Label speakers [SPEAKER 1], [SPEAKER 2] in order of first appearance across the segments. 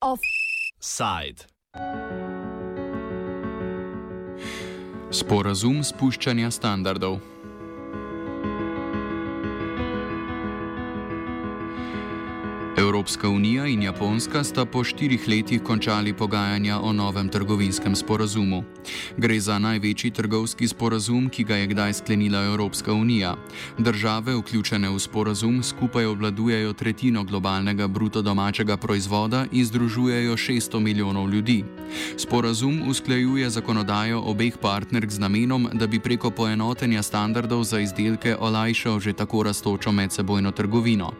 [SPEAKER 1] Offside. Sporazum spuščanja standardov. Evropska unija in Japonska sta po štirih letih končali pogajanja o novem trgovinskem sporazumu. Gre za največji trgovski sporazum, ki ga je kdaj sklenila Evropska unija. Države, vključene v sporazum, skupaj obvladujejo tretjino globalnega bruto domačega proizvoda in združujejo 600 milijonov ljudi. Sporazum usklajuje zakonodajo obeh partnerk z namenom, da bi preko poenotenja standardov za izdelke olajšal že tako rastočo medsebojno trgovino.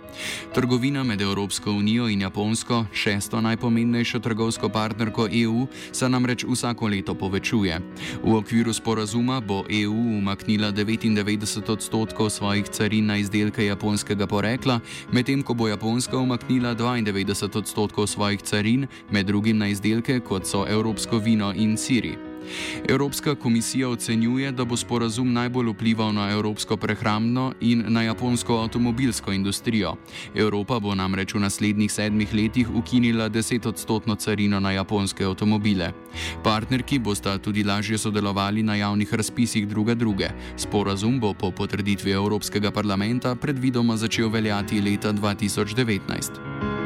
[SPEAKER 1] Trgovina med Evropsko unijo in Japonsko, šesto najpomembnejšo trgovsko partnerko EU, se namreč vsako leto povečuje. V okviru sporazuma bo EU umaknila 99 odstotkov svojih carin na izdelke japonskega porekla, medtem ko bo Japonska umaknila 92 odstotkov svojih carin, med drugim na izdelke kot so evropsko vino in siri. Evropska komisija ocenjuje, da bo sporazum najbolj vplival na evropsko prehrambno in na japonsko avtomobilsko industrijo. Evropa bo namreč v naslednjih sedmih letih ukinila 10-odstotno carino na japonske avtomobile. Partnerki bosta tudi lažje sodelovali na javnih razpisih druge druge. Sporazum bo po potrditvi Evropskega parlamenta predvidoma začel veljati leta 2019.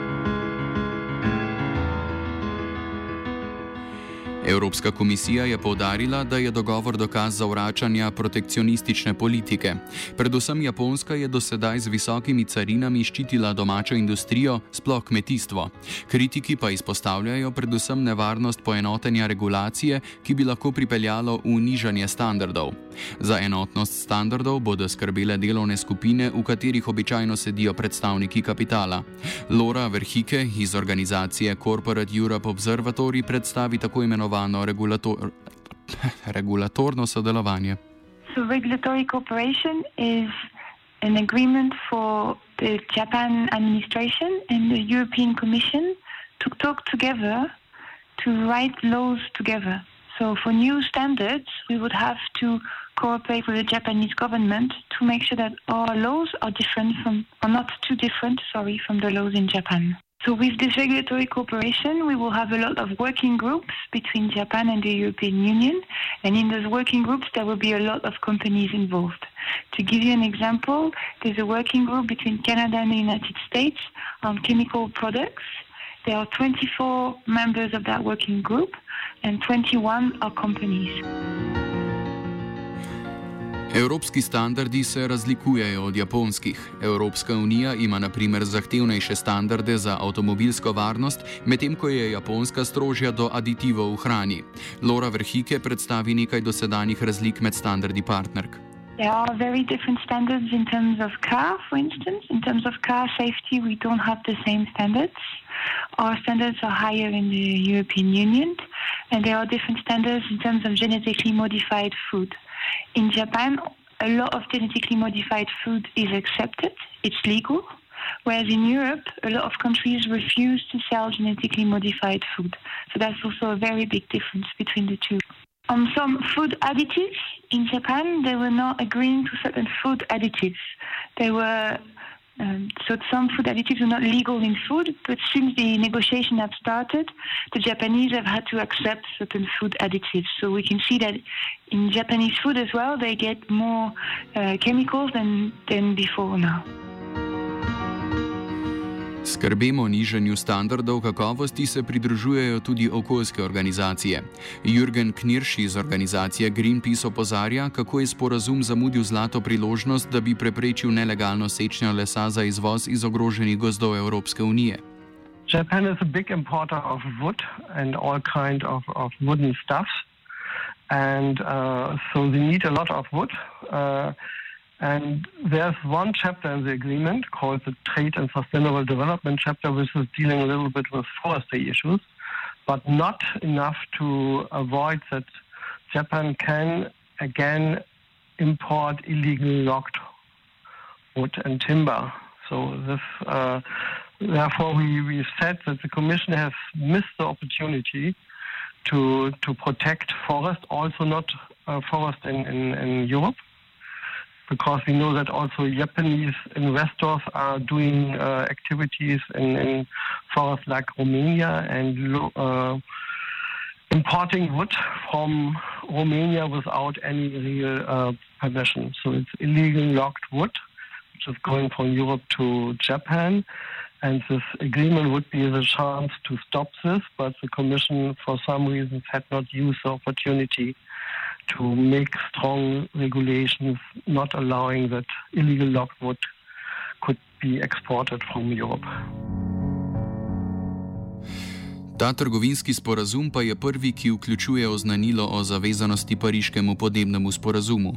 [SPEAKER 1] Evropska komisija je povdarila, da je dogovor dokaz zavračanja protekcionistične politike. Predvsem Japonska je do sedaj z visokimi carinami ščitila domačo industrijo, sploh kmetijstvo. Kritiki pa izpostavljajo predvsem nevarnost poenotenja regulacije, ki bi lahko pripeljalo v nižanje standardov. Za enotnost standardov bodo skrbele delovne skupine, v katerih običajno sedijo predstavniki kapitala. Laura Verhike iz organizacije Corporate Europe Observatory predstavi tako imenovano regulator regulatorno sodelovanje.
[SPEAKER 2] So regulatory cooperation is an agreement for the Japan administration and the European Commission to talk together to write laws together. So for new standards, we would have to cooperate with the Japanese government to make sure that our laws are different from, or not too different, sorry, from the laws in Japan. So with this regulatory cooperation, we will have a lot of working groups between Japan and the European Union. And in those working groups, there will be a lot of companies involved. To give you an example, there's a working group between Canada and the United States on chemical products. There are 24 members of that working group, and 21 are companies.
[SPEAKER 1] Evropski standardi se razlikujejo od japonskih. Evropska unija ima na primer zahtevnejše standarde za avtomobilsko varnost, medtem ko je Japonska strožja do aditivov v hrani. Laura Verhike predstavi nekaj dosedanjih razlik med standardi partnerk.
[SPEAKER 2] There are very different standards in terms of car, for instance. In terms of car safety, we don't have the same standards. Our standards are higher in the European Union, and there are different standards in terms of genetically modified food. In Japan, a lot of genetically modified food is accepted, it's legal, whereas in Europe, a lot of countries refuse to sell genetically modified food. So that's also a very big difference between the two. On some food additives in Japan, they were not agreeing to certain food additives. They were um, so some food additives are not legal in food, but since the negotiation have started, the Japanese have had to accept certain food additives. So we can see that in Japanese food as well, they get more uh, chemicals than, than before now.
[SPEAKER 1] Skrbemo nižanju standardov kakovosti se pridružujejo tudi okoljske organizacije. Jürgen Knirš iz organizacije Greenpeace opozarja, kako je sporazum zamudil zlato priložnost, da bi preprečil nelegalno sečnjo lesa za izvoz iz ogroženih gozdov Evropske unije.
[SPEAKER 3] Japan is a big importer of wood and all kind of, of wooden stuff. And uh, so they need a lot of wood. Uh, And there's one chapter in the agreement called the Trade and Sustainable Development chapter, which is dealing a little bit with forestry issues, but not enough to avoid that Japan can again import illegally logged wood and timber. So this, uh, therefore, we, we said that the Commission has missed the opportunity to to protect forest, also not uh, forest in, in, in Europe because we know that also Japanese investors are doing uh, activities in, in, forests like Romania and uh, importing wood from Romania without any real uh, permission. So it's illegal logged wood, which is going from Europe to Japan. And this agreement would be the chance to stop this, but the Commission, for some reasons, had not used the opportunity to make strong regulations not allowing that illegal logged wood could be exported from Europe.
[SPEAKER 1] Ta trgovinski sporazum pa je prvi, ki vključuje oznanilo o zavezanosti pariškemu podnebnemu sporazumu.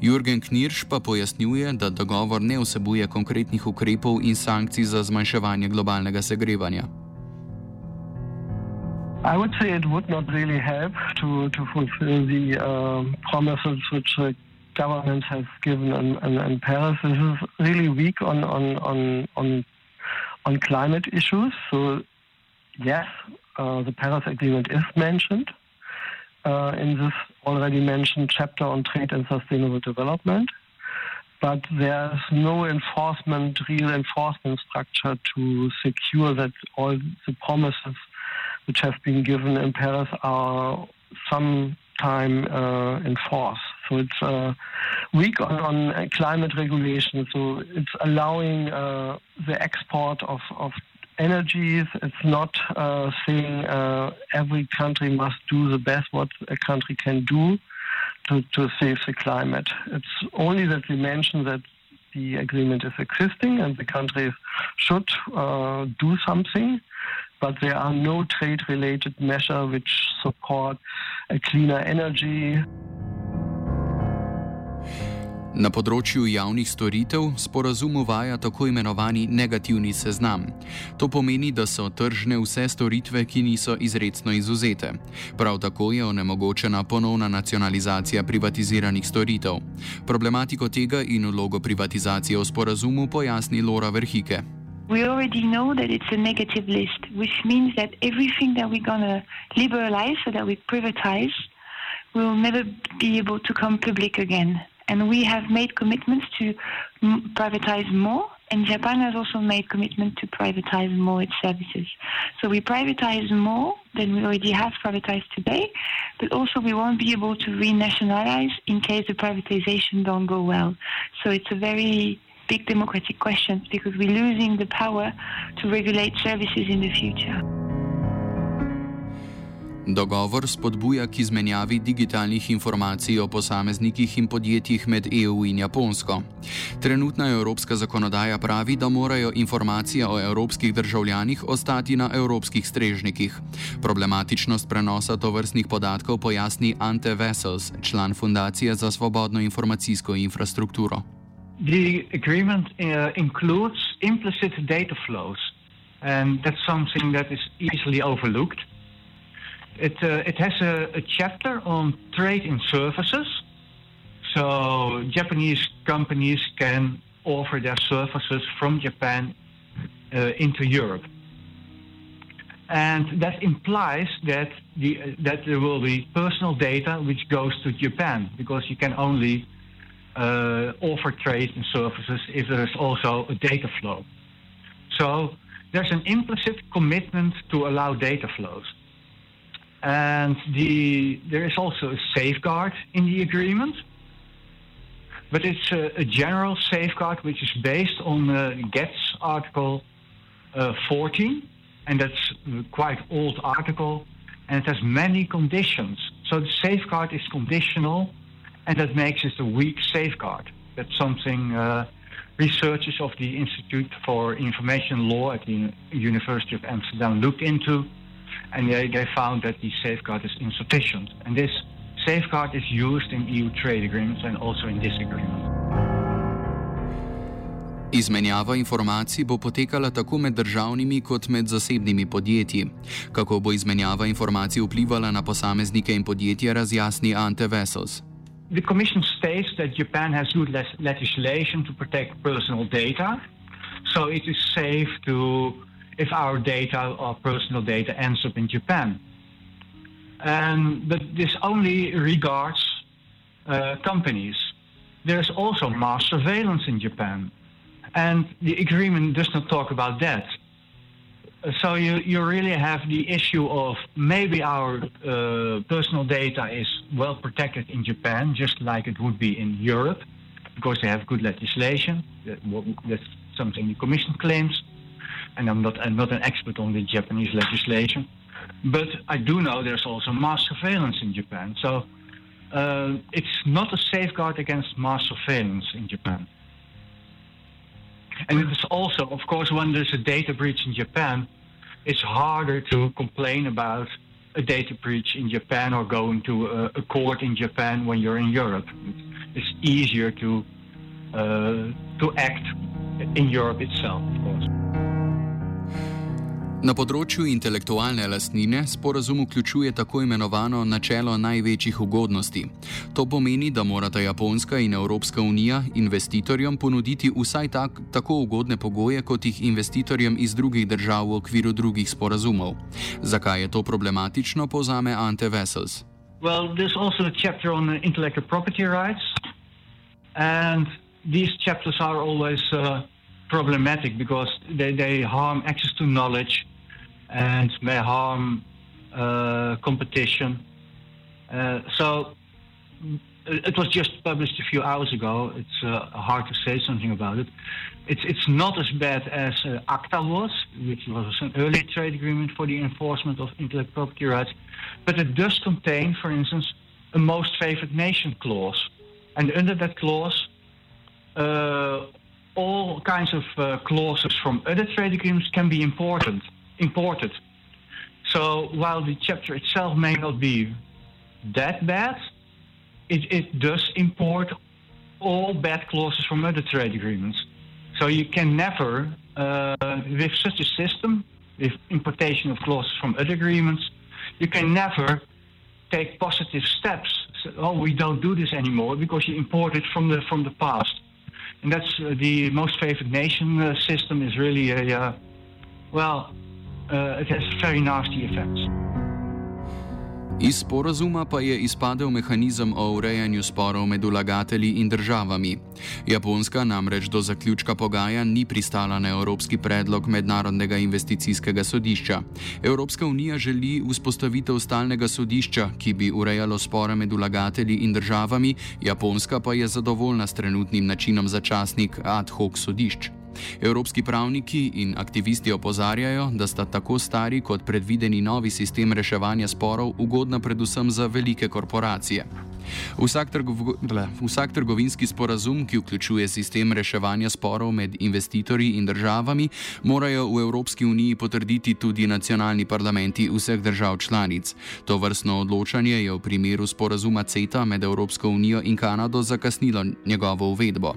[SPEAKER 1] Jürgen Knirš pa pojasnjuje, da dogovor ne vsebuje konkretnih ukrepov in sankcij za zmanjševanje globalnega segrevanja.
[SPEAKER 3] I would say it would not really help to, to fulfill the uh, promises which the government has given in, in, in, Paris. This is really weak on, on, on, on, on climate issues. So, yes, uh, the Paris Agreement is mentioned uh, in this already mentioned chapter on trade and sustainable development. But there's no enforcement, real enforcement structure to secure that all the promises which have been given in Paris are sometime uh, force, So it's uh, weak on, on, climate regulation. So it's allowing uh, the export of, of energies. It's not uh, saying uh, every country must do the best what a country can do to, to save the climate. It's only that we mention that the agreement is existing and the countries should uh, do something but there are no trade-related measures which support a cleaner energy.
[SPEAKER 1] Na področju javnih storitev sporazum uvaja tako imenovani negativni seznam. To pomeni, da so tržne vse storitve, ki niso izredno izuzete. Prav tako je onemogočena ponovna nacionalizacija privatiziranih storitev. Problematiko tega in vlogo privatizacije v sporazumu pojasni Lora Verhike.
[SPEAKER 2] We already know that it's a negative list, which means that everything that we're going to liberalize, so that we privatize, will never be able to come public again. And we have made commitments to privatize more, and Japan has also made commitment to privatize more its services. So we privatize more than we already have privatized today, but also we won't be able to renationalize in case the privatization don't go well. So it's a very big democratic questions because we're losing the power to regulate services in the future.
[SPEAKER 1] Dogovor spodbuja k izmenjavi digitalnih informacij o posameznikih in podjetjih med EU in Japonsko. Trenutna evropska zakonodaja pravi, da morajo informacije o evropskih državljanih ostati na evropskih strežnikih. Problematičnost prenosa tovrstnih podatkov pojasni Ante Vessels, član Fundacije za svobodno informacijsko infrastrukturo.
[SPEAKER 4] The agreement uh, includes implicit data flows, and that's something that is easily overlooked. It, uh, it has a, a, chapter on trade in services, so Japanese companies can offer their services from Japan uh, into Europe. And that implies that, the, that there will be personal data which goes to Japan, because you can only uh, offer trade and services if there is also a data flow. So there's an implicit commitment to allow data flows. And the, there is also a safeguard in the agreement, but it's a, a general safeguard which is based on uh, GATS Article uh, 14, and that's a quite old article, and it has many conditions. So the safeguard is conditional and that makes it a weak safeguard. That's something uh, researchers of the Institute for Information Law at the University of Amsterdam looked into, and they, they found that the safeguard is insufficient. And this safeguard is used in EU trade agreements and also in this agreement.
[SPEAKER 1] Izmenjava informacij bo potekala tako med državnimi kot med zasebnimi podjetji. Kako bo izmenjava informacij vplivala na posameznike in podjetja, razjasni Ante Vessels.
[SPEAKER 4] The Commission states that Japan has good legislation to protect personal data, so it is safe to if our data or personal data ends up in Japan. But this only regards uh, companies. there's also mass surveillance in Japan. And the agreement does not talk about that. So you, you really have the issue of maybe our uh, personal data is well protected in Japan, just like it would be in Europe, because they have good legislation. That's something the Commission claims. And I'm not, I'm not an expert on the Japanese legislation. But I do know there's also mass surveillance in Japan. So uh, it's not a safeguard against mass surveillance in Japan. And it's also, of course, when there's a data breach in Japan, it's harder to complain about a data breach in Japan or going to a, a court in Japan when you're in Europe. It's easier to uh, to act in Europe itself, of course.
[SPEAKER 1] Na področju intelektualne lastnine sporazum vključuje tako imenovano načelo največjih ugodnosti. To pomeni, da morata Japonska in Evropska unija investitorjem ponuditi vsaj tak, tako ugodne pogoje, kot jih investitorjem iz drugih držav v okviru drugih sporazumov. Zakaj je to problematično, povzame Ante Vessels.
[SPEAKER 4] Well, there's also a chapter on intellectual property rights, and these chapters are always uh, problematic because they, they harm access to knowledge. and may harm uh, competition. Uh, so it was just published a few hours ago. It's uh, hard to say something about it. It's it's not as bad as uh, ACTA was, which was an early trade agreement for the enforcement of intellectual property rights, but it does contain, for instance, a most favored nation clause, and under that clause. All kinds of uh, clauses from other trade agreements can be important imported. So while the chapter itself may not be that bad, it, it does import all bad clauses from other trade agreements. So you can never, uh, with such a system, with importation of clauses from other agreements, you can never take positive steps. So, oh, we don't do this anymore because you import it from the from the past, and that's uh, the most favored nation uh, system is really a uh, well uh, it has very nasty effects.
[SPEAKER 1] Iz sporazuma pa je izpadel mehanizem o urejanju sporov med vlagatelji in državami. Japonska namreč do zaključka pogaja ni pristala na evropski predlog Mednarodnega investicijskega sodišča. Evropska unija želi vzpostavitev stalnega sodišča, ki bi urejalo spore med vlagatelji in državami, Japonska pa je zadovoljna s trenutnim načinom začasnik ad hoc sodišč. Evropski pravniki in aktivisti opozarjajo, da sta tako stari kot predvideni novi sistem reševanja sporov ugodna predvsem za velike korporacije. Vsak, trgov, vsak trgovinski sporazum, ki vključuje sistem reševanja sporov med investitorji in državami, morajo v Evropski uniji potrditi tudi nacionalni parlamenti vseh držav članic. To vrstno odločanje je v primeru sporazuma CETA med Evropsko unijo in Kanado zakasnilo njegovo uvedbo.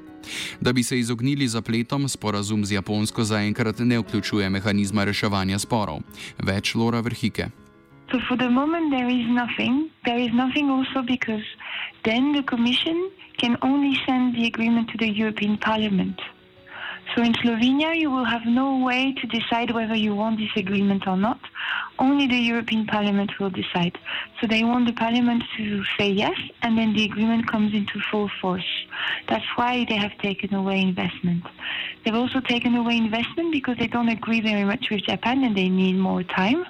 [SPEAKER 1] Da bi se izognili zapletom, sporazum z Japonsko zaenkrat ne vključuje mehanizma reševanja sporov. Več Lora Vrhike.
[SPEAKER 2] So for the moment, there is nothing. There is nothing also because then the Commission can only send the agreement to the European Parliament. So in Slovenia, you will have no way to decide whether you want this agreement or not. Only the European Parliament will decide. So they want the Parliament to say yes, and then the agreement comes into full force. That's why they have taken away investment. They've also taken away investment because they don't agree very much with Japan and they need more time.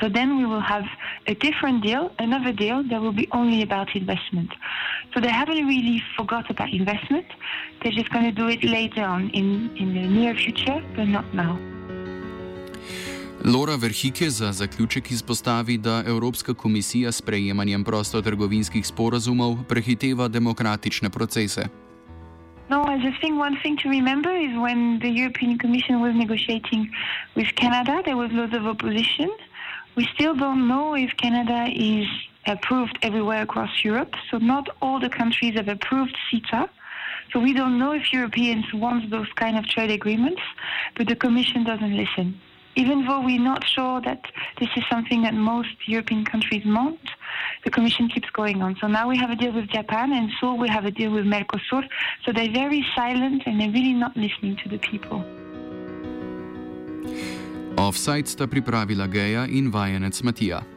[SPEAKER 2] So then we will have a different deal, another deal that will be only about investment. So they haven't really forgot about investment. They're just going to do it later on in, in the near future, but not now.
[SPEAKER 1] Lora Verhike za zaključek izpostavi, da Evropska komisija s prejemanjem prostotrgovinskih sporazumov prehiteva demokratične procese.
[SPEAKER 2] No, I just think one thing to remember is when the European Commission was negotiating with Canada, there was lots of opposition. We still don't know if Canada is approved everywhere across Europe. So not all the countries have approved CETA. So we don't know if Europeans want those kind of trade agreements, but the Commission doesn't listen. Even though we're not sure that this is something that most European countries want, the Commission keeps going on. So now we have a deal with Japan, and so we have a deal with Mercosur. So they're very silent and they're really not listening to the people.
[SPEAKER 1] Offside sta pripravila Geja in vajenec Matija.